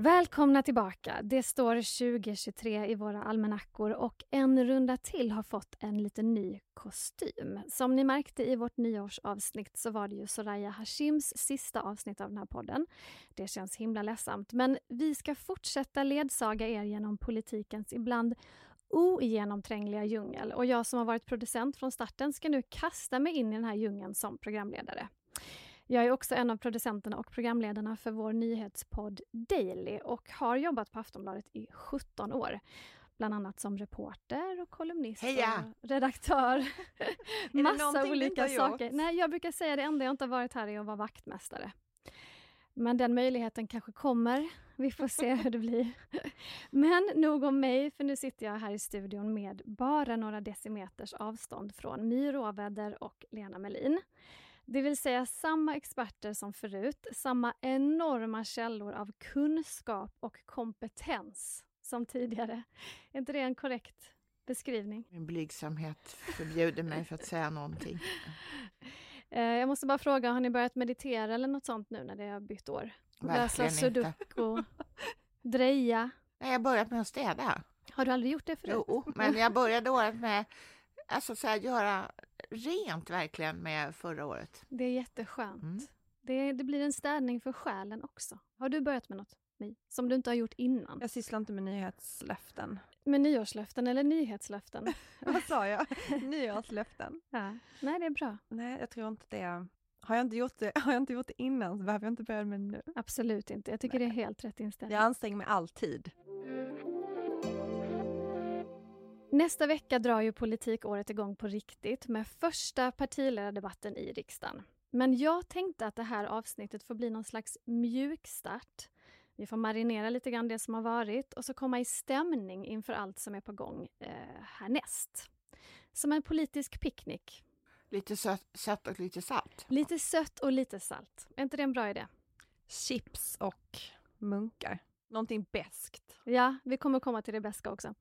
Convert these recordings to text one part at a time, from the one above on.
Välkomna tillbaka. Det står 2023 i våra almanackor och en runda till har fått en lite ny kostym. Som ni märkte i vårt nyårsavsnitt så var det ju Soraya Hashims sista avsnitt av den här podden. Det känns himla ledsamt, men vi ska fortsätta ledsaga er genom politikens ibland ogenomträngliga djungel och jag som har varit producent från starten ska nu kasta mig in i den här djungeln som programledare. Jag är också en av producenterna och programledarna för vår nyhetspodd Daily och har jobbat på Aftonbladet i 17 år. Bland annat som reporter och kolumnist Heja! och redaktör. Massa olika saker. Nej, jag brukar säga det enda jag inte har varit här är att vara vaktmästare. Men den möjligheten kanske kommer. Vi får se hur det blir. Men nog om mig, för nu sitter jag här i studion med bara några decimeters avstånd från My Råväder och Lena Melin. Det vill säga samma experter som förut, samma enorma källor av kunskap och kompetens som tidigare. Är inte det en korrekt beskrivning? Min blygsamhet förbjuder mig för att säga någonting. Eh, Jag måste bara fråga, har ni börjat meditera eller något sånt nu när det har bytt år? Läsa Verkligen inte. sudoku, dreja. Nej, jag har börjat med att städa. Har du aldrig gjort det förut? Jo, men jag började året med alltså så här, göra rent verkligen med förra året. Det är jätteskönt. Mm. Det, det blir en städning för själen också. Har du börjat med något, Mi? Som du inte har gjort innan? Jag sysslar inte med nyhetslöften. Med nyårslöften eller nyhetslöften? Vad sa jag? Nyårslöften? ja. Nej, det är bra. Nej, jag tror inte det. Har jag inte gjort det, har jag inte gjort det innan så behöver jag inte börja med det nu. Absolut inte. Jag tycker det är helt rätt inställning. Jag anstränger mig alltid. Nästa vecka drar ju politikåret igång på riktigt med första partiledardebatten i riksdagen. Men jag tänkte att det här avsnittet får bli någon slags mjukstart. Vi får marinera lite grann det som har varit och så komma i stämning inför allt som är på gång eh, härnäst. Som en politisk picknick. Lite sött, sött och lite salt. Lite sött och lite salt. Är inte det en bra idé? Chips och munkar. Någonting beskt. Ja, vi kommer komma till det bästa också.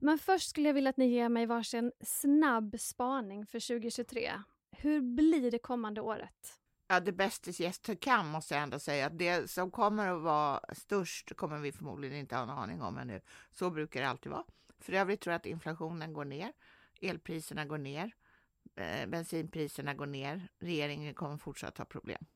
Men först skulle jag vilja att ni ger mig varsin snabb spaning för 2023. Hur blir det kommande året? Ja, det bästa yes to come måste jag ändå säga. Att det som kommer att vara störst kommer vi förmodligen inte ha en aning om ännu. Så brukar det alltid vara. För övrigt tror jag att inflationen går ner, elpriserna går ner, eh, bensinpriserna går ner. Regeringen kommer fortsatt ha problem.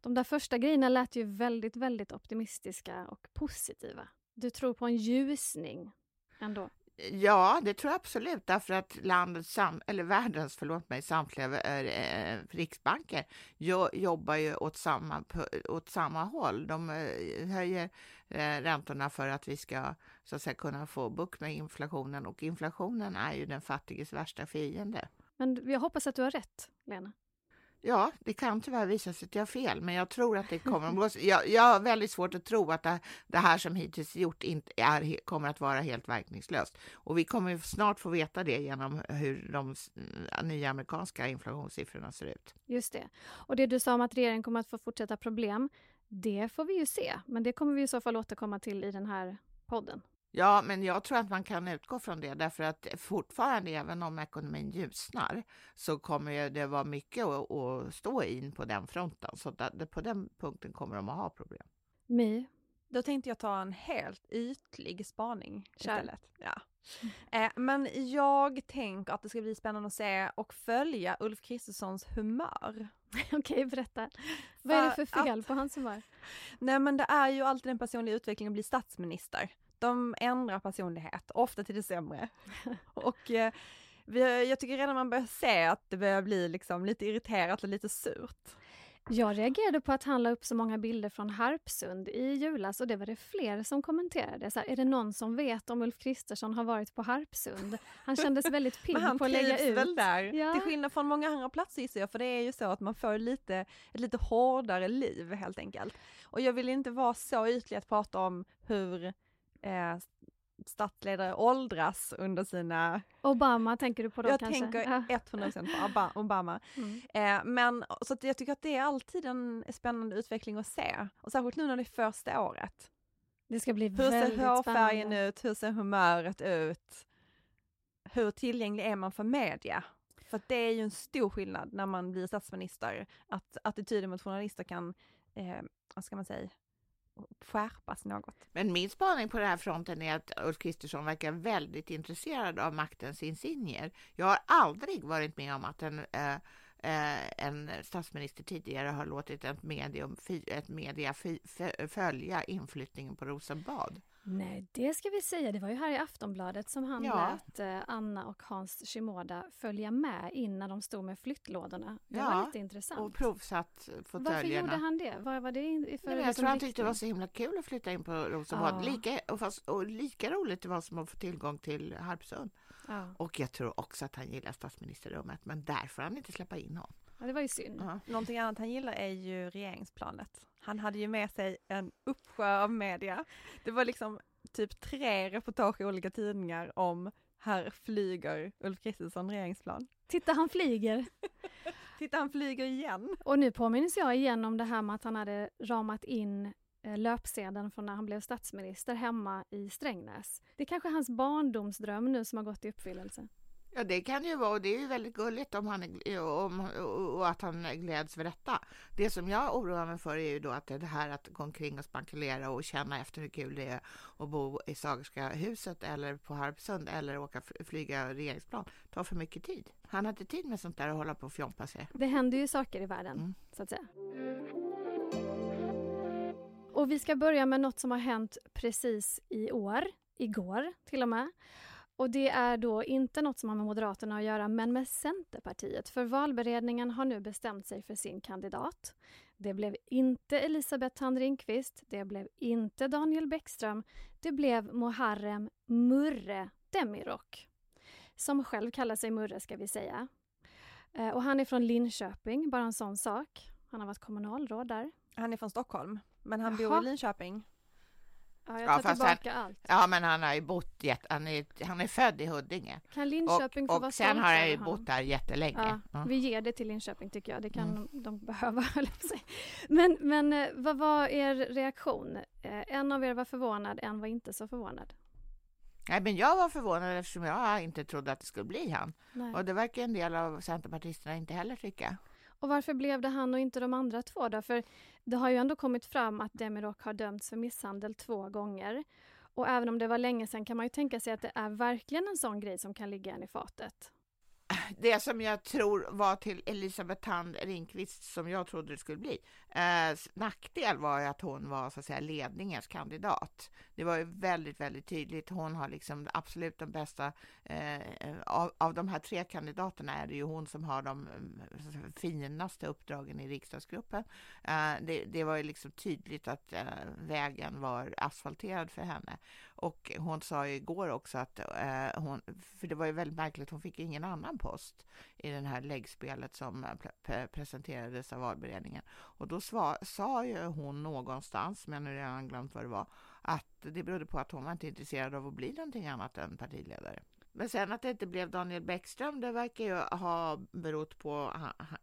De där första grejerna lät ju väldigt, väldigt optimistiska och positiva. Du tror på en ljusning ändå? Ja, det tror jag absolut, därför att landets, eller världens, förlåt mig, samtliga eh, riksbanker jo jobbar ju åt samma, åt samma håll. De eh, höjer eh, räntorna för att vi ska så att säga, kunna få bukt med inflationen och inflationen är ju den fattiges värsta fiende. Men jag hoppas att du har rätt, Lena. Ja, det kan tyvärr visa sig att jag har fel, men jag tror att det kommer att. Jag, jag har väldigt svårt att tro att det, det här som hittills gjort inte är, kommer att vara helt verkningslöst. Och vi kommer snart få veta det genom hur de mm, nya amerikanska inflationssiffrorna ser ut. Just det. Och det du sa om att regeringen kommer att få fortsätta problem, det får vi ju se. Men det kommer vi i så fall återkomma till i den här podden. Ja, men jag tror att man kan utgå från det därför att fortfarande, även om ekonomin ljusnar, så kommer det vara mycket att, stå in på den fronten. Så på den punkten kommer de att ha problem. My, Då tänkte jag ta en helt ytlig spaning istället. Ja. Eh, men jag tänker att det ska bli spännande att se och följa Ulf Kristerssons humör. okej berätta. Vad är det för För fel att- på hans humör? Nej men det är ju alltid den personliga utvecklingen att bli statsminister. De ändrar personlighet, ofta till det sämre. och eh, jag tycker redan man börjar se att det börjar bli liksom lite irriterat och lite surt. Jag reagerade på att han la upp så många bilder från Harpsund i julas och det var det fler som kommenterade. Så här, är det någon som vet om Ulf Kristersson har varit på Harpsund? Han kändes väldigt pigg på att lägga ut. väl där, Ja. till skillnad från många andra platser gissar jag, för det är ju så att man får lite, ett lite hårdare liv helt enkelt. Och jag vill inte vara så ytlig att prata om hur eh, statsledare åldras under sina... Obama tänker du på då jag kanske? tänker Ja. 100% på Obama. Mm. Eh, men så jag tycker att det är alltid en spännande utveckling att se. Och särskilt nu när det är första året. Det ska bli Hur ser väldigt hårfärgen spännande. ut? Hur ser humöret ut? Hur tillgänglig är man för media? För det är ju en stor skillnad när man blir statsminister, att attityden mot journalister kan, eh, vad ska man säga, skärpas något. Men min spaning på den här fronten är att Ulf Kristersson verkar väldigt intresserad av maktens insignier. Jag har aldrig varit med om att en, eh, eh, en statsminister tidigare har låtit ett, medium, ett media följa inflyttningen på Rosenbad. Nej, det ska vi säga. Det var ju här i Aftonbladet som han Ja. lät eh, Anna och Hans Shimoda följa med in när de stod med flyttlådorna. Det Ja, var lite intressant. Och provsatt Varför fåtöljerna. gjorde han det? Vad var det in- för Nej, jag liksom tror han tyckte det var så himla kul att flytta in på Rosenbad. Ja. Lika, och, fast, och lika roligt det var som att få tillgång till Harpsund. Ja. Och jag tror också att han gillar statsministerrummet, men där får han inte släppa in honom. Ja, det var ju synd. Ja. Någonting annat han gillar är ju regeringsplanet. Han hade ju med sig en uppsjö av media. Det var liksom typ tre reportage i olika tidningar om här flyger Ulf Kristersson regeringsplan. Titta, han flyger! Titta, han flyger igen. Och nu påminns jag igen om det här med att han hade ramat in eh, löpsedeln från när han blev statsminister hemma i Strängnäs. Det är kanske hans barndomsdröm nu som har gått i uppfyllelse. Ja, det kan ju vara och det är ju väldigt gulligt om han, är- om, och och att han gläds för detta. Det som jag oroar mig för är ju då att det här att gå omkring och spankulera och känna efter hur kul det är att bo i Sagerska huset eller på Harpsund eller åka flyga regeringsplan tar för mycket tid. Han har inte tid med sånt där och hålla på och fjompa sig. Det händer ju saker i världen, Mm. så att säga. Och vi ska börja med något som har hänt precis i år, igår till och med. Och det är då inte något som har med Moderaterna att göra, men med Centerpartiet. För valberedningen har nu bestämt sig för sin kandidat. Det blev inte Elisabeth Thand Ringqvist, det blev inte Daniel Bäckström, det blev Muharrem Murre Demirok. Som själv kallar sig Murre ska vi säga. Eh, Och han är från Linköping, bara en sån sak. Han har varit kommunalråd där. Han är från Stockholm, men han Jaha. bor i Linköping. Ja, jag Ja, tar fast tillbaka allt. Ja, men han har ju bott, jätte, han, är, han är född i Huddinge Kan Linköping få och, vara och sen har han ju bott där jättelänge. Ja, Ja. vi ger det till Linköping tycker jag. Det kan Mm. de, de behöva. Men, men eh, vad var er reaktion? Eh, En av er var förvånad, en var inte så förvånad. Nej, men jag var förvånad eftersom jag inte trodde att det skulle bli han. Nej. Och det verkar en del av centerpartisterna inte heller tycka. Och varför blev det han och inte de andra två då? För det har ju ändå kommit fram att Demirok har dömts för misshandel två gånger. Och även om det var länge sedan kan man ju tänka sig att det är verkligen en sån grej som kan ligga en i fatet. Det som jag tror var till Elisabeth Thand Ringqvist som jag trodde det skulle bli. Eh, nackdel var ju att hon var så att säga ledningens kandidat. Det var ju väldigt, väldigt tydligt. Hon har liksom absolut de bästa eh, eh, av, av de här tre kandidaterna är det ju hon som har de eh, finaste uppdragen i riksdagsgruppen. Eh, det, det var ju liksom tydligt att eh, vägen var asfalterad för henne. Och hon sa ju igår också att eh, hon, för det var ju väldigt märkligt, hon fick ingen annan post i det här läggspelet som eh, pre- presenterades av valberedningen. Och då sva, sa ju hon någonstans, men nu har jag redan glömt vad det var, att det berodde på att hon var inte intresserad av att bli någonting annat än partiledare. Men sen att det inte blev Daniel Bäckström, det verkar ju ha berott på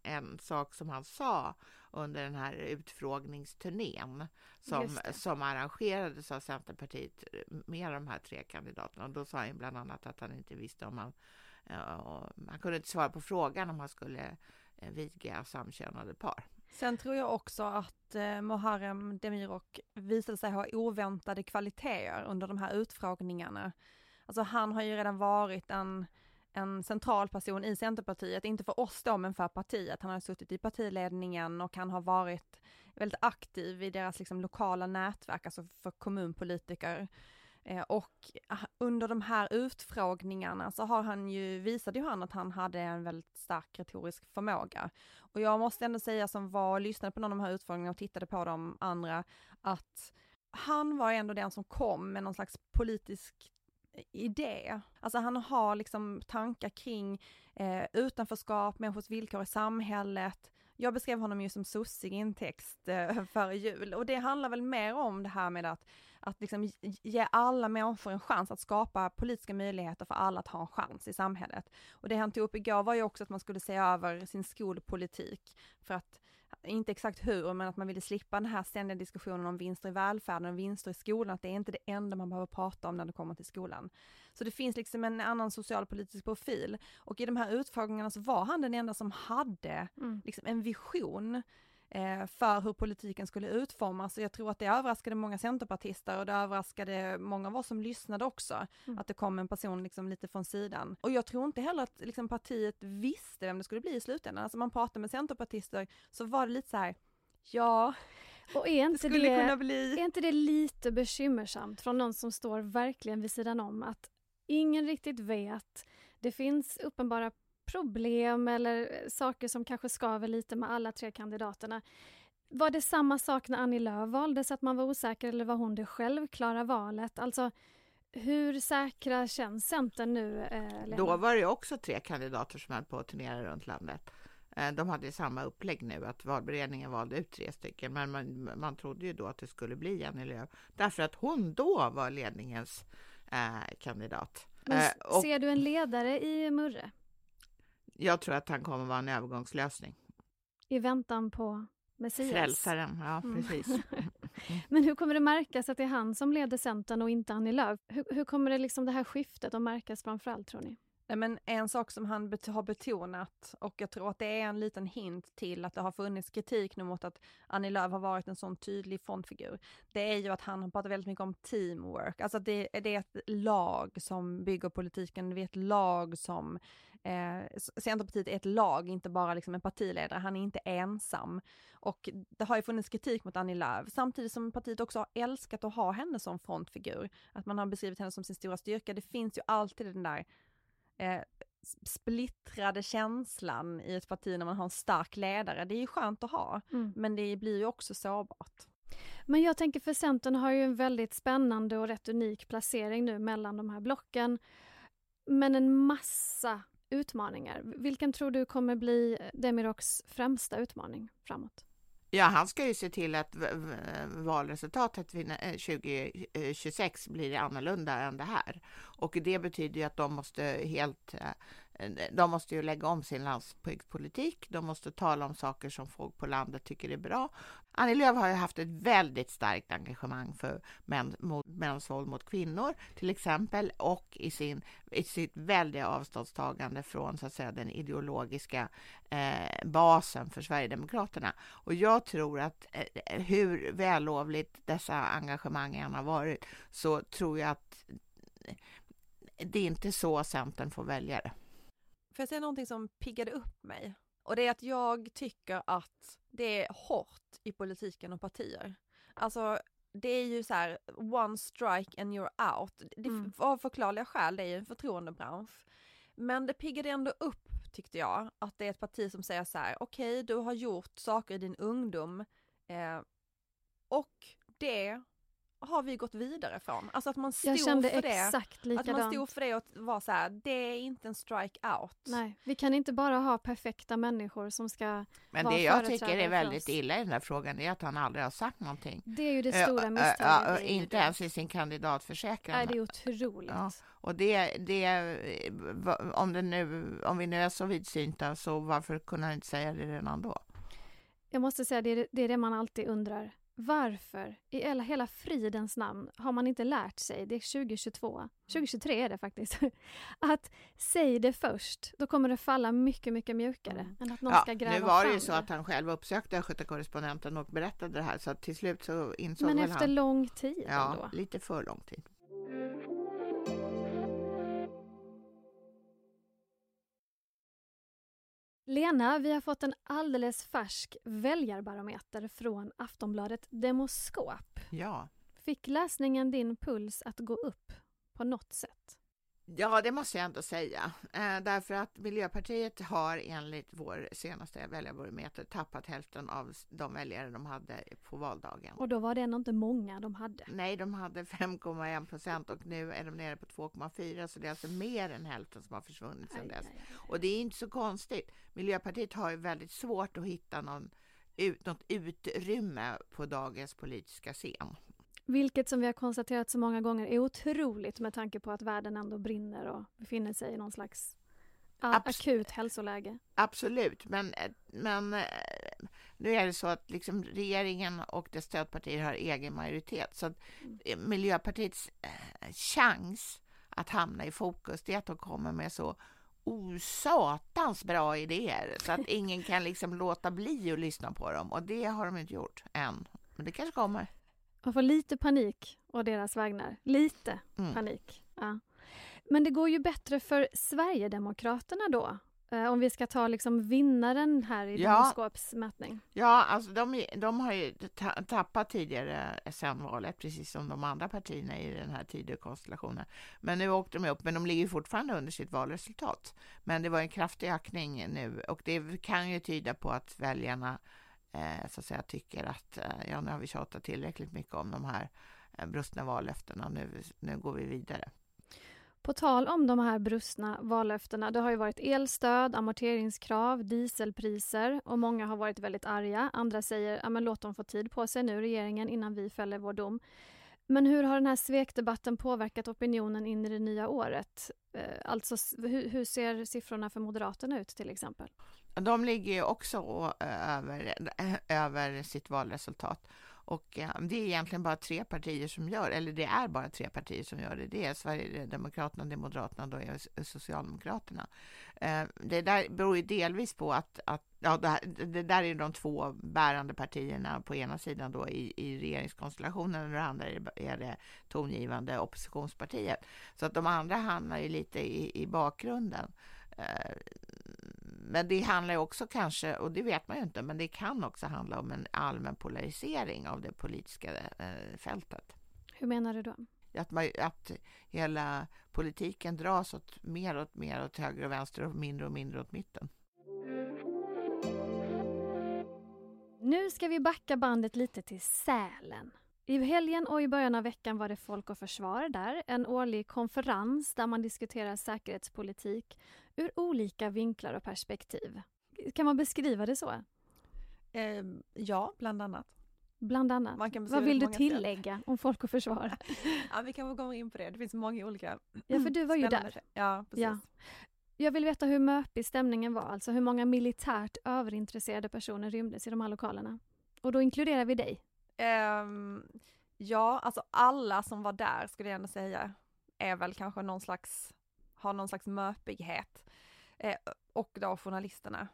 en sak som han sa under den här utfrågningsturnén som, som arrangerades av Centerpartiet med de här tre kandidaterna. Och då sa han bland annat att han inte visste om han... Ja, han kunde inte svara på frågan om han skulle eh, viga samkönade par. Sen tror jag också att eh, Muharrem Demirok visade sig ha oväntade kvaliteter under de här utfrågningarna. Alltså han har ju redan varit en, en central person i Centerpartiet, inte för oss då men för partiet. Han har suttit i partiledningen och han har varit väldigt aktiv i deras liksom, lokala nätverk, alltså för kommunpolitiker. Eh, och ah, under de här utfrågningarna så har han ju, visade ju han att han hade en väldigt stark retorisk förmåga. Och jag måste ändå säga som var och lyssnade på någon av de här utfrågningarna och tittade på de andra, att han var ändå den som kom med någon slags politisk eh, idé. Alltså han har liksom tankar kring eh, utanförskap, människors villkor i samhället, jag beskrev honom ju som sossig i en text eh, före jul och det handlar väl mer om det här med att, att liksom ge alla människor en chans att skapa politiska möjligheter för alla att ha en chans i samhället. Och det han tog upp igår var ju också att man skulle se över sin skolpolitik för att inte exakt hur, men att man ville slippa den här ständiga diskussionen om vinster i välfärden och vinster i skolan, att det är inte det enda man behöver prata om när det kommer till skolan. Så det finns liksom en annan socialpolitisk profil och i de här utfrågningarna så var han den enda som hade mm. liksom en vision för hur politiken skulle utformas och jag tror att det överraskade många centerpartister och det överraskade många av oss som lyssnade också, mm. att det kom en person liksom lite från sidan. Och jag tror inte heller att liksom partiet visste vem det skulle bli i slutändan. Alltså man pratar med centerpartister så var det lite så här, ja, och är inte, det, det bli... är inte det lite bekymmersamt från någon som står verkligen vid sidan om att ingen riktigt vet, det finns uppenbara problem eller saker som kanske skaver lite med alla tre kandidaterna. Var det samma sak när Annie Lööf valdes, att man var osäker eller var hon det självklara valet? Alltså, hur säkra känns Centern nu? Eh, Då var det också tre kandidater som höll på att turnera runt landet. Eh, de hade samma upplägg nu, att valberedningen valde ut tre stycken, men man, man trodde ju då att det skulle bli Annie Lööf, därför att hon då var ledningens eh, kandidat. Men eh, och, ser du en ledare i Murre? Jag tror att han kommer vara en övergångslösning. I väntan på Messias? Frälsaren, ja mm. precis. Men hur kommer det märkas att det är han som leder Centern och inte Annie Lööf? Hur, hur kommer det, liksom det här skiftet att märkas framförallt tror ni? Nej, men en sak som han bet har betonat, och jag tror att det är en liten hint till att det har funnits kritik nu mot att Annie Lööf har varit en sån tydlig frontfigur, det är ju att han har pratat väldigt mycket om teamwork, alltså det, det är ett lag som bygger politiken, det är ett lag som Eh, Centerpartiet är ett lag, inte bara liksom en partiledare, han är inte ensam. Och det har ju funnits kritik mot Annie Lööf, samtidigt som partiet också har älskat att ha henne som frontfigur. Att man har beskrivit henne som sin stora styrka. Det finns ju alltid den där eh, splittrade känslan i ett parti när man har en stark ledare. Det är ju skönt att ha, mm. men det blir ju också sårbart. Men jag tänker för Centern har ju en väldigt spännande och rätt unik placering nu mellan de här blocken. Men en massa utmaningar. Vilken tror du kommer bli eh, Demiroks främsta utmaning framåt? Ja, han ska ju se till att valresultatet 2026 eh, eh, blir annorlunda än det här. Och det betyder ju att de måste helt eh, Eh, de måste ju lägga om sin landsbygdspolitik. De måste tala om saker som folk på landet tycker är bra. Annie Lööf har ju haft ett väldigt starkt engagemang för män, mot, mäns våld mot kvinnor till exempel och i, sin, i sitt väldiga avståndstagande från så att säga, den ideologiska eh, basen för Sverigedemokraterna. Och jag tror att eh, hur vällovligt dessa engagemang än har varit så tror jag att eh, det är inte så Centern får väljare. Får jag säga någonting som piggade upp mig? Och det är att jag tycker att det är hårt i politiken och partier. Alltså det är ju så här, one strike and you're out. Det, mm. Av förklarliga skäl, det är ju en förtroendebransch. Men det piggade ändå upp, tyckte jag, att det är ett parti som säger så här, okej, okay, du har gjort saker i din ungdom eh, och det har vi gått vidare från. Alltså att man stod jag kände för exakt det. Likadant. Att man stod för det och var så här, det är inte en strike out. Nej, vi kan inte bara ha perfekta människor som ska Men det jag tycker är väldigt illa i den här frågan är att han aldrig har sagt någonting. Det är ju det stora misstaget. inte ens i sin kandidatförsäkran. Nej, det är otroligt. Ja, och det, det, om, det nu, om vi nu är så vidsynta, så varför kunde han inte säga det redan då? Jag måste säga, det är det, är det man alltid undrar. Varför i hela fridens namn har man inte lärt sig, det är 2022, 2023 är det faktiskt, att säg det först, då kommer det falla mycket, mycket mjukare mm. än att någon ja, ska gräva Nu var det ju så att han själv uppsökte Östgötakorrespondenten och berättade det här, så till slut så insåg Men efter han, lång tid Ja, ändå. lite för lång tid. Lena, vi har fått en alldeles färsk väljarbarometer från Aftonbladet Demoskop. Ja. Fick läsningen din puls att gå upp på något sätt? Ja, det måste jag ändå säga. Eh, därför att Miljöpartiet har enligt vår senaste väljarbarometer tappat hälften av de väljare de hade på valdagen. Och då var det ändå inte många de hade. Nej, de hade 5,1 procent och nu är de nere på 2,4 så det är alltså mer än hälften som har försvunnit sedan dess. Och det är inte så konstigt. Miljöpartiet har ju väldigt svårt att hitta någon, ut, något utrymme på dagens politiska scen. Vilket som vi har konstaterat så många gånger är otroligt med tanke på att världen ändå brinner och befinner sig i någon slags Abs- akut hälsoläge. Absolut, men, men eh, nu är det så att liksom regeringen och dess stödpartier har egen majoritet. Så att eh, Miljöpartiets eh, chans att hamna i fokus det är att de kommer med så osatans bra idéer så att ingen kan liksom låta bli att lyssna på dem. Och det har de inte gjort än. Men det kanske kommer. Man får lite panik å deras vägnar. Lite Mm. panik. Ja. Men det går ju bättre för Sverigedemokraterna då. Eh, om vi ska ta liksom vinnaren här i Ja. demoskopsmätning. Ja, alltså de, de har ju ta- tappat tidigare sen valet, precis som de andra partierna i den här Tidökonstellationen. Men nu åkte de upp, men de ligger fortfarande under sitt valresultat. Men det var en kraftig ökning nu och det kan ju tyda på att väljarna eh, så att säga tycker att eh, ja, nu har vi tjatat tillräckligt mycket om de här eh, brustna vallöftena. Nu, nu går vi vidare. På tal om de här brustna vallöftena, det har ju varit elstöd, amorteringskrav, dieselpriser och många har varit väldigt arga. Andra säger, ja men låt dem få tid på sig nu, regeringen, innan vi fäller vår dom. Men hur har den här svekdebatten påverkat opinionen in i det nya året? Eh, alltså, hur ser siffrorna för Moderaterna ut till exempel? De ligger ju också eh, över, eh, över sitt valresultat. Och eh, det är egentligen bara tre partier som gör, eller det är bara tre partier som gör det. Det är Sverigedemokraterna, det är Moderaterna och då är Socialdemokraterna. Det där beror ju delvis på att, att ja, det, här, det där är de två bärande partierna på ena sidan då i, i regeringskonstellationen och det andra är det, är det tongivande oppositionspartiet. Så att de andra hamnar ju lite i, i bakgrunden. Men det handlar också kanske, och det vet man ju inte, men det kan också handla om en allmän polarisering av det politiska eh, fältet. Hur menar du då? Att, man, att hela politiken dras åt mer och mer åt höger och vänster och mindre och mindre åt mitten. Nu ska vi backa bandet lite till Sälen. I helgen och i början av veckan var det Folk och Försvar där, en årlig konferens där man diskuterar säkerhetspolitik ur olika vinklar och perspektiv. Kan man beskriva det så? Eh, ja, bland annat. Bland annat. Kan Vad vill du många sätt. tillägga om Folk och Försvar? Ja, vi kanske kommer in på det. Det finns många olika Ja, för du var ju där. Ja, precis. Ja. Jag vill veta hur möpig stämningen var, alltså hur många militärt överintresserade personer rymdes i de här lokalerna. Och då inkluderar vi dig. Ehm, ja, alltså alla som var där skulle jag ändå säga är väl kanske någon slags, har någon slags möpighet. Eh, och då journalisterna.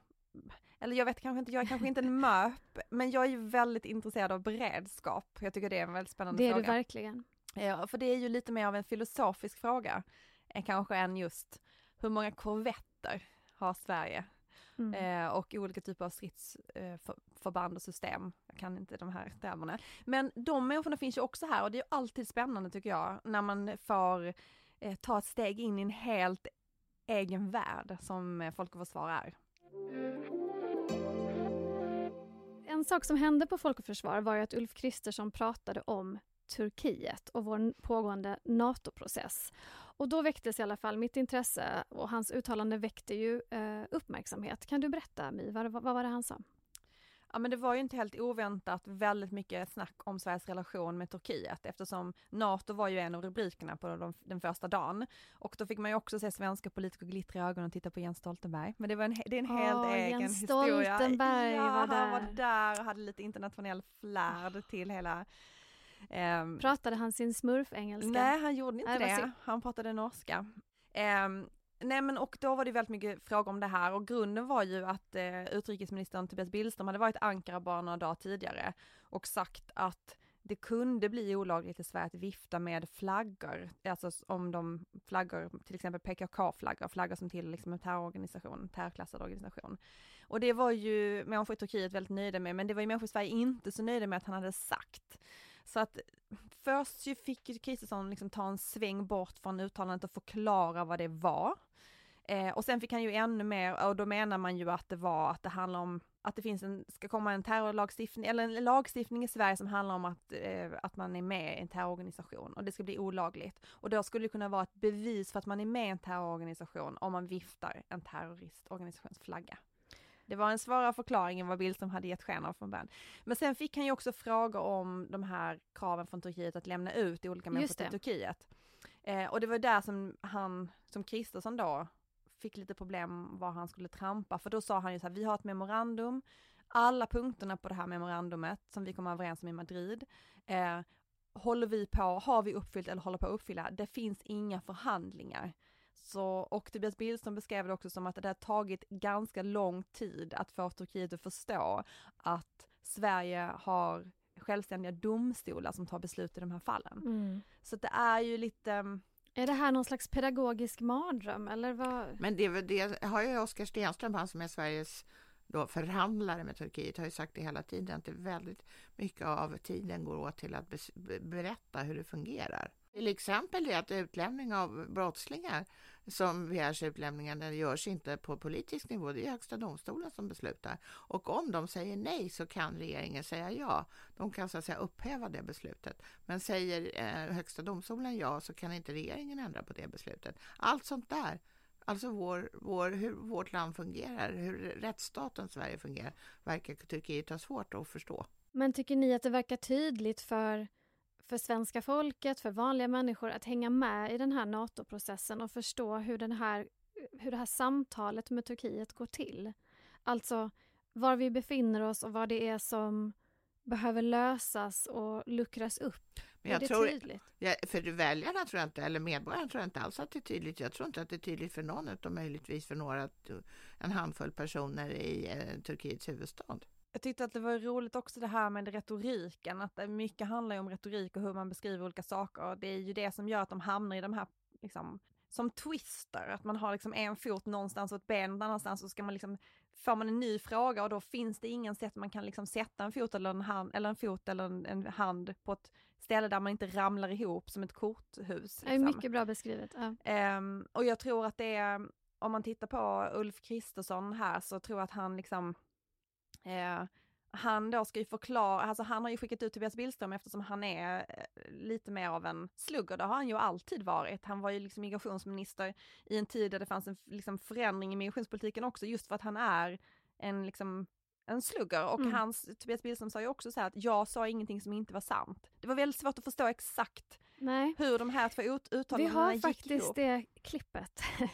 Eller jag vet kanske inte, jag är kanske inte en möp, men jag är ju väldigt intresserad av beredskap. Jag tycker det är en väldigt spännande Det är du fråga. verkligen. Ja, för det är ju lite mer av en filosofisk fråga, eh, kanske än just hur många korvetter har Sverige? Mm. Eh, och olika typer av stridsförband eh, för, förband och system. Jag kan inte de här termerna. Men de människorna finns ju också här och det är ju alltid spännande tycker jag när man får eh, ta ett steg in i en helt egen värld som eh, Folk och Försvar är. En sak som hände på Folk och Försvar var ju att Ulf Kristersson pratade om Turkiet och vår pågående NATO-process. Och då väcktes i alla fall mitt intresse och hans uttalande väckte ju eh, uppmärksamhet. Kan du berätta My, vad, vad var det han sa? Ja men det var ju inte helt oväntat väldigt mycket snack om Sveriges relation med Turkiet eftersom NATO var ju en av rubrikerna på de, den första dagen. Och då fick man ju också se svenska politiker glittra i ögonen och titta på Jens Stoltenberg. Men det, var en, det är en helt Åh, egen Jens historia. Stoltenberg ja, var han där. var där och hade lite internationell flärd till hela ehm, Pratade han sin smurf-engelska? Nej, han gjorde inte Nej, det. Han pratade norska. Ehm, nej men och då var det väldigt mycket frågor om det här och grunden var ju att eh, utrikesministern Tobias Billström hade varit Ankara bara några dagar tidigare och sagt att det kunde bli olagligt i Sverige att vifta med flaggor, alltså om de flaggor, till exempel PKK-flaggor, flaggor som till liksom en terrororganisation, terrorklassad organisation. Och det var ju människor i Turkiet väldigt nöjda med, men det var ju människor i Sverige inte så nöjda med att han hade sagt. Så att först ju fick ju Kristersson liksom ta en sväng bort från uttalandet och förklara vad det var. Eh, och sen fick han ju ännu mer, och då menar man ju att det var att det handlar om att det finns en, ska komma en terrorlagstiftning, eller en lagstiftning i Sverige som handlar om att, eh, att man är med i en terrororganisation och det ska bli olagligt. Och då skulle det kunna vara ett bevis för att man är med i en terrororganisation om man viftar en terroristorganisations flagga. Det var en svårare förklaring än vad Billström hade gett sken av från början. Men sen fick han ju också frågor om de här kraven från Turkiet att lämna ut olika människor till Turkiet. Eh, och det var där som han, som Kristersson då, fick lite problem var han skulle trampa, för då sa han ju så här, vi har ett memorandum, alla punkterna på det här memorandumet som vi kom överens om i Madrid, eh, håller vi på, har vi uppfyllt eller håller på att uppfylla, det finns inga förhandlingar. Så, och Tobias Billström beskrev det också som att det har tagit ganska lång tid att få Turkiet att förstå att Sverige har självständiga domstolar som tar beslut i de här fallen. Mm. Så det är ju lite är det här någon slags pedagogisk mardröm eller vad? Men det, det har ju Oskar Stenström, han som är Sveriges då förhandlare med Turkiet, har ju sagt det hela tiden, att det väldigt mycket av tiden går åt till att berätta hur det fungerar. Till exempel det att utlämning av brottslingar som begärs utlämningen görs inte på politisk nivå, det är Högsta domstolen som beslutar. Och om de säger nej så kan regeringen säga ja. De kan så att säga upphäva det beslutet. Men säger eh, Högsta domstolen ja så kan inte regeringen ändra på det beslutet. Allt sånt där Alltså vår, vår, hur vårt land fungerar, hur rättsstaten Sverige fungerar, verkar Turkiet ha svårt att förstå. Men tycker ni att det verkar tydligt för för svenska folket, för vanliga människor att hänga med i den här NATO-processen och förstå hur, den här, hur det här samtalet med Turkiet går till. Alltså var vi befinner oss och vad det är som behöver lösas och luckras upp. Men jag är det tror, tydligt? Ja, för väljarna tror jag inte, eller medborgarna tror jag inte alls att det är tydligt. Jag tror inte att det är tydligt för någon, utom möjligtvis för några, en handfull personer i eh, Turkiets huvudstad. Jag tyckte att det var roligt också det här med retoriken, att mycket handlar om retorik och hur man beskriver olika saker. Det är ju det som gör att de hamnar i de här, liksom, som twister, att man har liksom en fot någonstans och ett ben någon annanstans och ska man liksom, får man en ny fråga och då finns det ingen sätt man kan liksom sätta en fot eller en hand, eller en fot eller en, en hand på ett ställe där man inte ramlar ihop som ett korthus. Liksom. Det är mycket bra beskrivet. Ja. Um, och jag tror att det är, om man tittar på Ulf Kristersson här så tror jag att han liksom Eh, han då ska ju förklara, alltså han har ju skickat ut Tobias Billström eftersom han är eh, lite mer av en slugger, det har han ju alltid varit. Han var ju liksom migrationsminister i en tid där det fanns en liksom förändring i migrationspolitiken också, just för att han är en liksom en slugger och mm. hans, Tobias Billström sa ju också så här att jag sa ingenting som inte var sant. Det var väldigt svårt att förstå exakt Nej. hur de här två ut uttalandena gick gick Vi har faktiskt det klippet.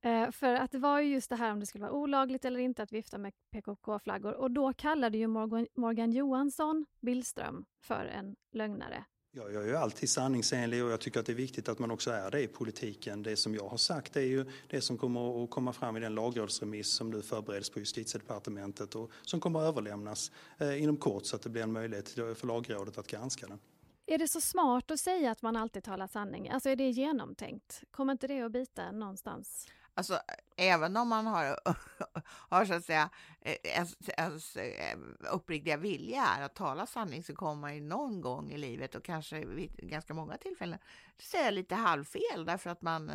Eh, för att det var ju just det här om det skulle vara olagligt eller inte att vifta med PKK-flaggor och då kallade ju Morgan, Morgan Johansson Billström för en lögnare. Ja, jag är ju alltid sanningsenlig och jag tycker att det är viktigt att man också är det i politiken. Det som jag har sagt är ju det som kommer att komma fram i den lagrådsremiss som nu förbereds på justitiedepartementet och som kommer att överlämnas eh, inom kort så att det blir en möjlighet för lagrådet att granska den. Är det så smart att säga att man alltid talar sanning? Alltså är det genomtänkt? Kommer inte det att bita någonstans? Alltså, även om man har, har så att säga ens, ens uppriktiga vilja är att tala sanning så kommer man ju någon gång i livet och kanske vid ganska många tillfällen säga lite halvfel därför att man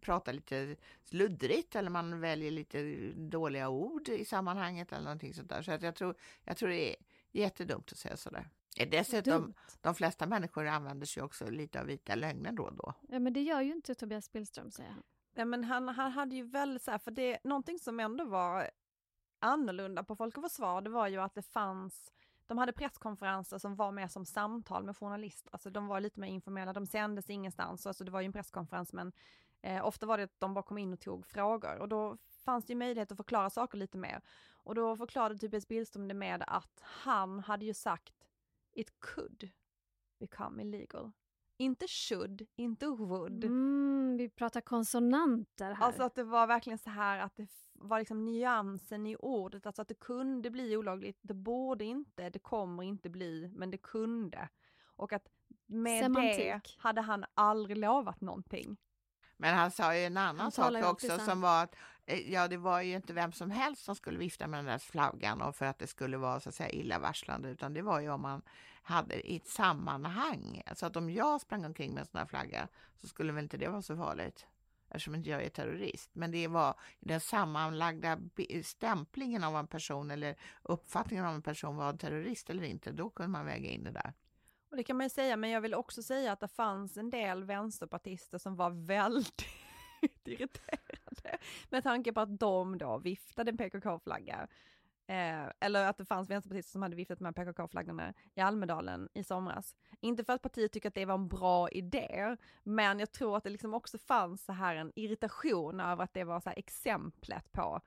pratar lite sluddrigt eller man väljer lite dåliga ord i sammanhanget eller någonting sånt där. Så att jag, tror, jag tror det är jättedumt att säga sådär. Dessutom, de flesta människor använder sig också lite av vita lögner då och då. Ja, men det gör ju inte Tobias Billström, säger han. Nej, men han, han hade ju väldigt så här, för det, någonting som ändå var annorlunda på Folk och Försvar, det var ju att det fanns de hade presskonferenser som var mer som samtal med journalister, alltså de var lite mer informella, de sändes ingenstans, alltså det var ju en presskonferens men eh, ofta var det att de bara kom in och tog frågor och då fanns det ju möjlighet att förklara saker lite mer. Och då förklarade Tobias Billström det med att han hade ju sagt it could become illegal. Inte should, inte would. Mm, vi pratar konsonanter här. Alltså att det var verkligen så här att det var liksom nyansen i ordet, alltså att det kunde bli olagligt. Det borde inte, det kommer inte bli, men det kunde. Och att med Semantik. det hade han aldrig lovat någonting. Men han sa ju en annan sak också som var att eh, ja, det var ju inte vem som helst som skulle vifta med den där flaggan och för att det skulle vara så att säga illavarslande, utan det var ju om man hade i ett sammanhang. Så att om jag sprang omkring med en sån här flagga så skulle väl inte det vara så farligt eftersom inte jag är terrorist. Men det var den sammanlagda stämplingen av en person eller uppfattningen av en person var terrorist eller inte. Då kunde man väga in det där. Och det kan man ju säga, men jag vill också säga att det fanns en del vänsterpartister som var väldigt irriterade med tanke på att de då viftade en PKK-flagga. Eh, eller att det fanns vänsterpartister som hade viftat med PKK-flaggorna i Almedalen i somras. Inte för att partiet tycker att det var en bra idé, men jag tror att det liksom också fanns så här en irritation över att det var så här exemplet på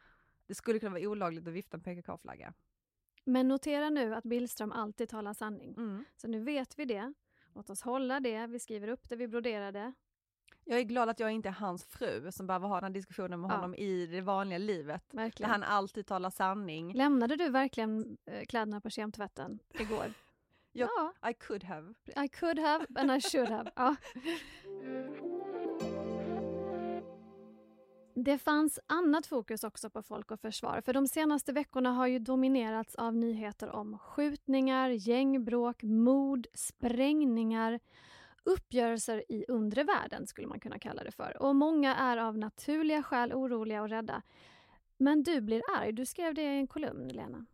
det skulle kunna vara olagligt att vifta en PKK-flagga. Men notera nu att Billström alltid talar sanning. Mm. Så nu vet vi det. Låt oss hålla det. Vi skriver upp det, vi broderar det. Jag är glad att jag inte är hans fru som behöver ha den diskussionen med Ja. honom i det vanliga livet. Där Verkligen. han alltid talar sanning. Lämnade du verkligen eh, kläderna på kemtvätten igår? Jag- Ja, I could have. I could have and I should have. Ja. Det fanns annat fokus också på Folk och Försvar, för de senaste veckorna har ju dominerats av nyheter om skjutningar, gängbråk, mord, sprängningar, uppgörelser i undre världen skulle man kunna kalla det för. Och många är av naturliga skäl oroliga och rädda. Men du blir arg, du skrev det i en kolumn, Lena.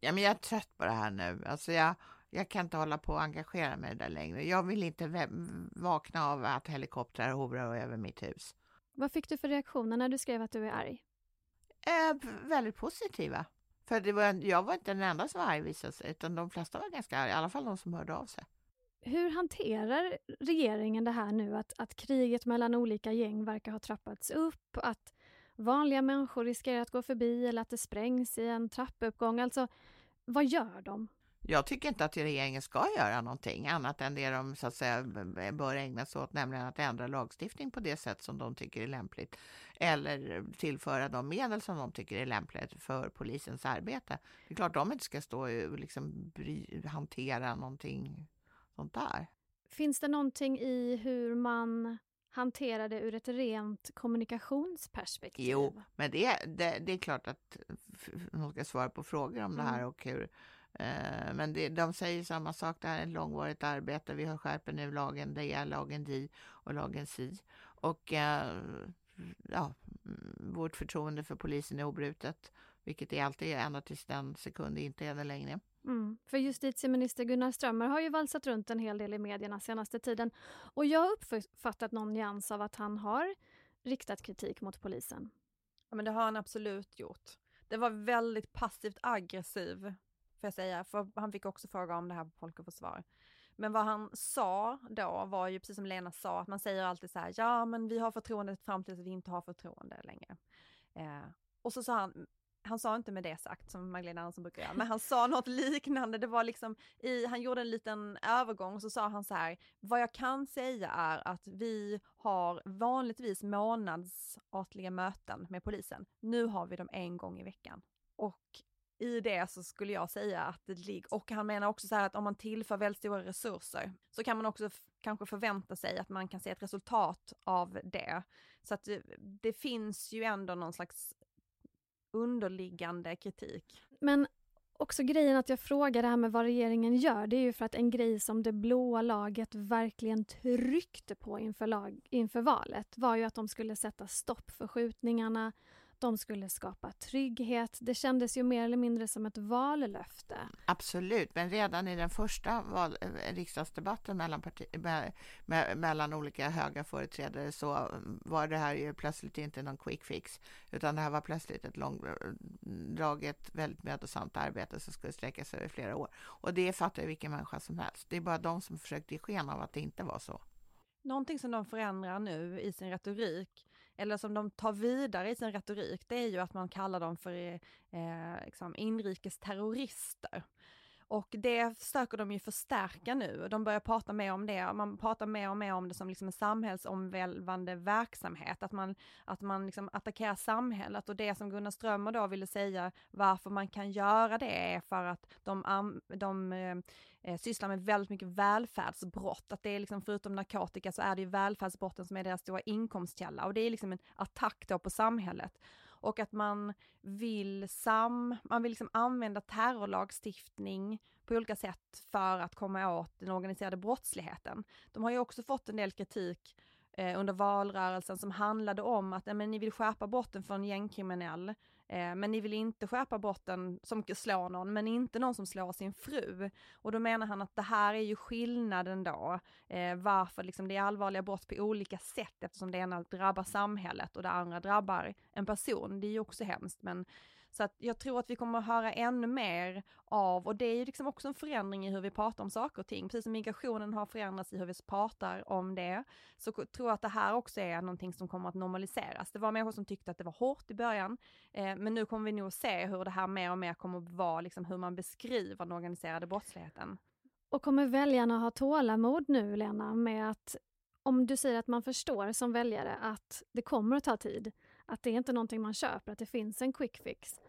Ja, men jag är trött på det här nu. Alltså jag, jag kan inte hålla på och engagera mig där längre. Jag vill inte vakna av att helikoptrar hovrar över mitt hus. Vad fick du för reaktioner när du skrev att du är arg? Eh, väldigt positiva. För det var, jag var inte den enda som var arg visade sig, utan de flesta var ganska arga, i alla fall de som hörde av sig. Hur hanterar regeringen det här nu att, att kriget mellan olika gäng verkar ha trappats upp, att vanliga människor riskerar att gå förbi eller att det sprängs i en trappuppgång? Alltså, vad gör de? Jag tycker inte att regeringen ska göra någonting annat än det de så att säga bör ägna sig åt, nämligen att ändra lagstiftning på det sätt som de tycker är lämpligt eller tillföra de medel som de tycker är lämpligt för polisens arbete. Det är klart de inte ska stå och liksom bry, hantera någonting sånt där. Finns det någonting i hur man hanterar det ur ett rent kommunikationsperspektiv? Jo, men det, det, det är klart att de ska svara på frågor om det här Mm. och hur. Eh, men det, de säger samma sak, det här är ett långvarigt arbete. Vi har skärper nu lagen, det är lagen DI och lagen SI. Och eh, ja, mm, vårt förtroende för polisen är obrutet, vilket det alltid är ända tills den sekund det inte är det längre. Mm. För justitieminister Gunnar Strömmer har ju valsat runt en hel del i medierna senaste tiden och jag har uppfattat någon nyans av att han har riktat kritik mot polisen. Ja, men det har han absolut gjort. Det var väldigt passivt aggressiv, får jag säga, för han fick också fråga om det här på Folk och Försvar. Men vad han sa då var ju precis som Lena sa, att man säger alltid så här, ja men vi har förtroendet fram tills vi inte har förtroende längre. Eh, och så sa han, han sa inte med det sagt som Magdalena Andersson brukar göra, men han sa något liknande. Det var liksom i, han gjorde en liten övergång och så sa han så här, vad jag kan säga är att vi har vanligtvis månadsartliga möten med polisen. Nu har vi dem en gång i veckan. Och i det så skulle jag säga att det ligger, och han menar också så här att om man tillför väldigt stora resurser så kan man också kanske förvänta sig att man kan se ett resultat av det. Så att det, det finns ju ändå någon slags underliggande kritik. Men också grejen att jag frågar det här med vad regeringen gör, det är ju för att en grej som det blåa laget verkligen tryckte på inför, lag, inför valet var ju att de skulle sätta stopp för skjutningarna, de skulle skapa trygghet. Det kändes ju mer eller mindre som ett vallöfte. Absolut, men redan i den första val, eh, riksdagsdebatten mellan, parti, me, me, mellan olika höga företrädare så mm, var det här ju plötsligt inte någon quick fix, utan det här var plötsligt ett långdraget, väldigt mödosamt arbete som skulle sträcka sig över flera år. Och det fattar ju vilken människa som helst. Det är bara de som försökte ge sken av att det inte var så. Någonting som de förändrar nu i sin retorik, eller som de tar vidare i sin retorik, det är ju att man kallar dem för eh, liksom inrikesterrorister. Och det försöker de ju förstärka nu. De börjar prata mer om det. Man pratar mer och mer om det som liksom en samhällsomvälvande verksamhet. Att man, att man liksom attackerar samhället. Och det som Gunnar Strömmer då ville säga varför man kan göra det är för att de, de eh, eh, sysslar med väldigt mycket välfärdsbrott. Att det är liksom förutom narkotika så är det ju välfärdsbrotten som är deras stora inkomstkälla. Och det är liksom en attack då på samhället och att man vill sam, man vill liksom använda terrorlagstiftning på olika sätt för att komma åt den organiserade brottsligheten. De har ju också fått en del kritik eh, under valrörelsen som handlade om att men, ni vill skärpa brotten för en gängkriminell, eh, men ni vill inte skärpa brotten som slår någon, men inte någon som slår sin fru. Och då menar han att det här är ju skillnaden då, eh, varför liksom det är allvarliga brott på olika sätt eftersom det ena drabbar samhället och det andra drabbar en person. Det är ju också hemskt, men så att jag tror att vi kommer att höra ännu mer av, och det är ju liksom också en förändring i hur vi pratar om saker och ting, precis som migrationen har förändrats i hur vi pratar om det, så tror jag att det här också är någonting som kommer att normaliseras. Det var människor som tyckte att det var hårt i början, eh, men nu kommer vi nog se hur det här mer och mer kommer att vara liksom hur man beskriver den organiserade brottsligheten. Och kommer väljarna ha tålamod nu, Lena, med att om du säger att man förstår som väljare att det kommer att ta tid, att det är inte någonting man köper, att det finns en quick fix.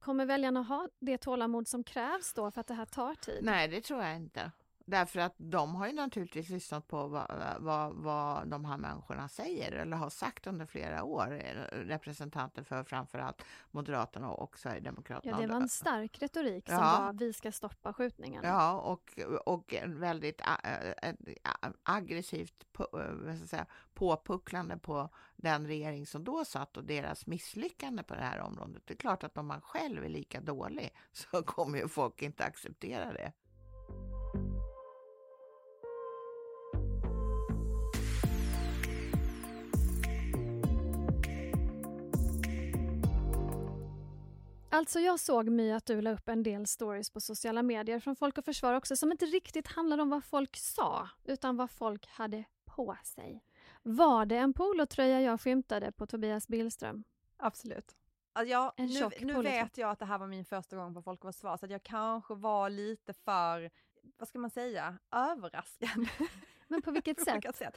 Kommer väljarna ha det tålamod som krävs då för att det här tar tid? Nej, det tror jag inte. Därför att de har ju naturligtvis lyssnat på vad, vad, vad de här människorna säger eller har sagt under flera år, representanter för framförallt Moderaterna och Sverigedemokraterna. Ja, det var en stark retorik som ja. var vi ska stoppa skjutningarna. Ja, och, och väldigt aggressivt på, säga, påpucklande på den regering som då satt och deras misslyckande på det här området. Det är klart att om man själv är lika dålig så kommer ju folk inte acceptera det. Alltså jag såg My att du la upp en del stories på sociala medier från Folk och Försvar också som inte riktigt handlade om vad folk sa, utan vad folk hade på sig. Var det en polotröja jag skymtade på Tobias Billström? Absolut. Alltså jag, nu, nu vet jag att det här var min första gång på Folk och Försvar, så att jag kanske var lite för, vad ska man säga, överraskad. Men på vilket sätt? sätt?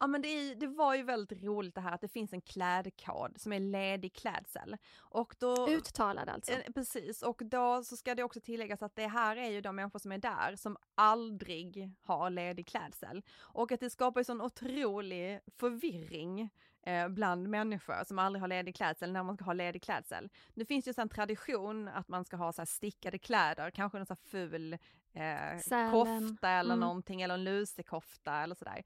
Ja men det, är, det, var ju väldigt roligt det här att det finns en klädkod som är ledig klädsel. Och då, Uttalad alltså? Eh, precis, och då så ska det också tilläggas att det här är ju de människor som är där som aldrig har ledig klädsel. Och att det skapar ju sån otrolig förvirring eh, bland människor som aldrig har ledig klädsel när man ska ha ledig klädsel. Nu finns det ju en tradition att man ska ha så stickade kläder, kanske en så ful eh, kofta eller mm. någonting eller en lusekofta eller sådär.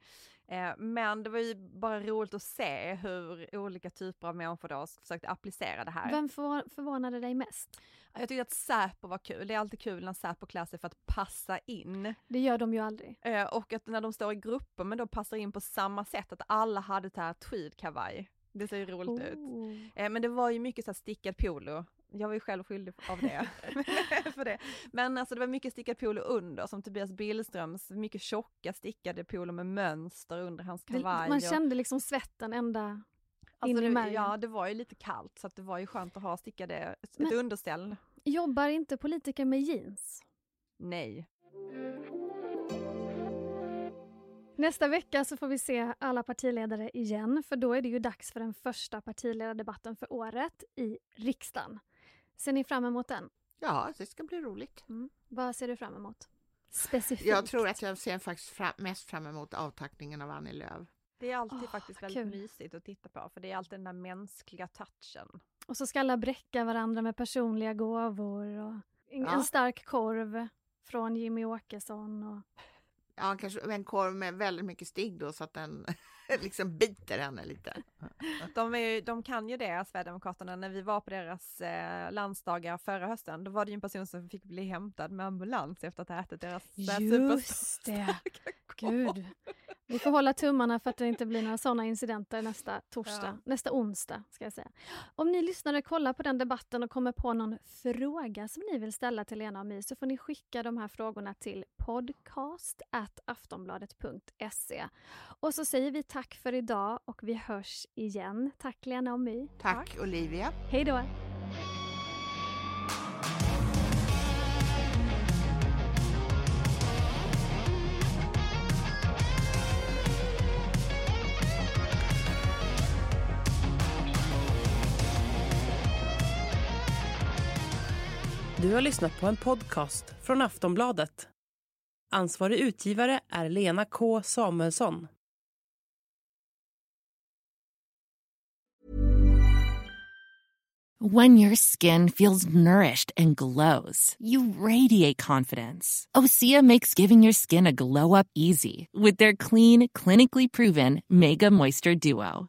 Eh, men det var ju bara roligt att se hur olika typer av människor då försökte applicera det här. Vem förvånade dig mest? Jag tyckte att Säpo var kul. Det är alltid kul när Säpo klär sig för att passa in. Det gör de ju aldrig. Eh, och att när de står i grupper men då passar in på samma sätt, att alla hade det här tweedkavaj. Det ser ju roligt oh. ut. Eh, men det var ju mycket så stickad polo jag var ju själv skyldig av det. för det. Men alltså det var mycket stickad polo under, som Tobias Billströms mycket tjocka stickade polo med mönster under hans kavaj. man kände liksom svetten ända alltså märgen. Ja, det var ju lite kallt så att det var ju skönt att ha stickade, ett Men, underställ. Jobbar inte politiker med jeans? Nej. Nästa vecka så får vi se alla partiledare igen, för då är det ju dags för den första partiledardebatten för året i riksdagen. Ser ni fram emot den? Ja, det ska bli roligt. Mm. Vad ser du fram emot? Specifikt? Jag tror att jag ser faktiskt fram, mest fram emot avtackningen av Annie Lööf. Det är alltid oh, faktiskt väldigt kul. mysigt att titta på, för det är alltid den där mänskliga touchen. Och så ska alla bräcka varandra med personliga gåvor och en, ja. en stark korv från Jimmy Åkesson. Och... Ja, kanske en korv med väldigt mycket stig då så att den liksom biter henne lite. De, är, de kan ju det, Sverigedemokraterna, när vi var på deras eh, landsdagar förra hösten, då var det ju en person som fick bli hämtad med ambulans efter att ha ätit deras Just det! Gud. Vi får hålla tummarna för att det inte blir några sådana incidenter nästa torsdag, ja. nästa onsdag ska jag säga. Om ni lyssnare kollar på den debatten och kommer på någon fråga som ni vill ställa till Lena och My så får ni skicka de här frågorna till podcast aftonbladet.se. Och så säger vi tack för idag och vi hörs igen. Tack Lena och My. Tack, tack. Olivia. Hej då. Du har lyssnat på en podcast från Aftonbladet. Ansvarig utgivare är Lena K Samuelsson. When your skin feels nourished and glows, you radiate confidence. Osea makes giving your skin a glow up easy with their clean, clinically proven Mega Moisture Duo.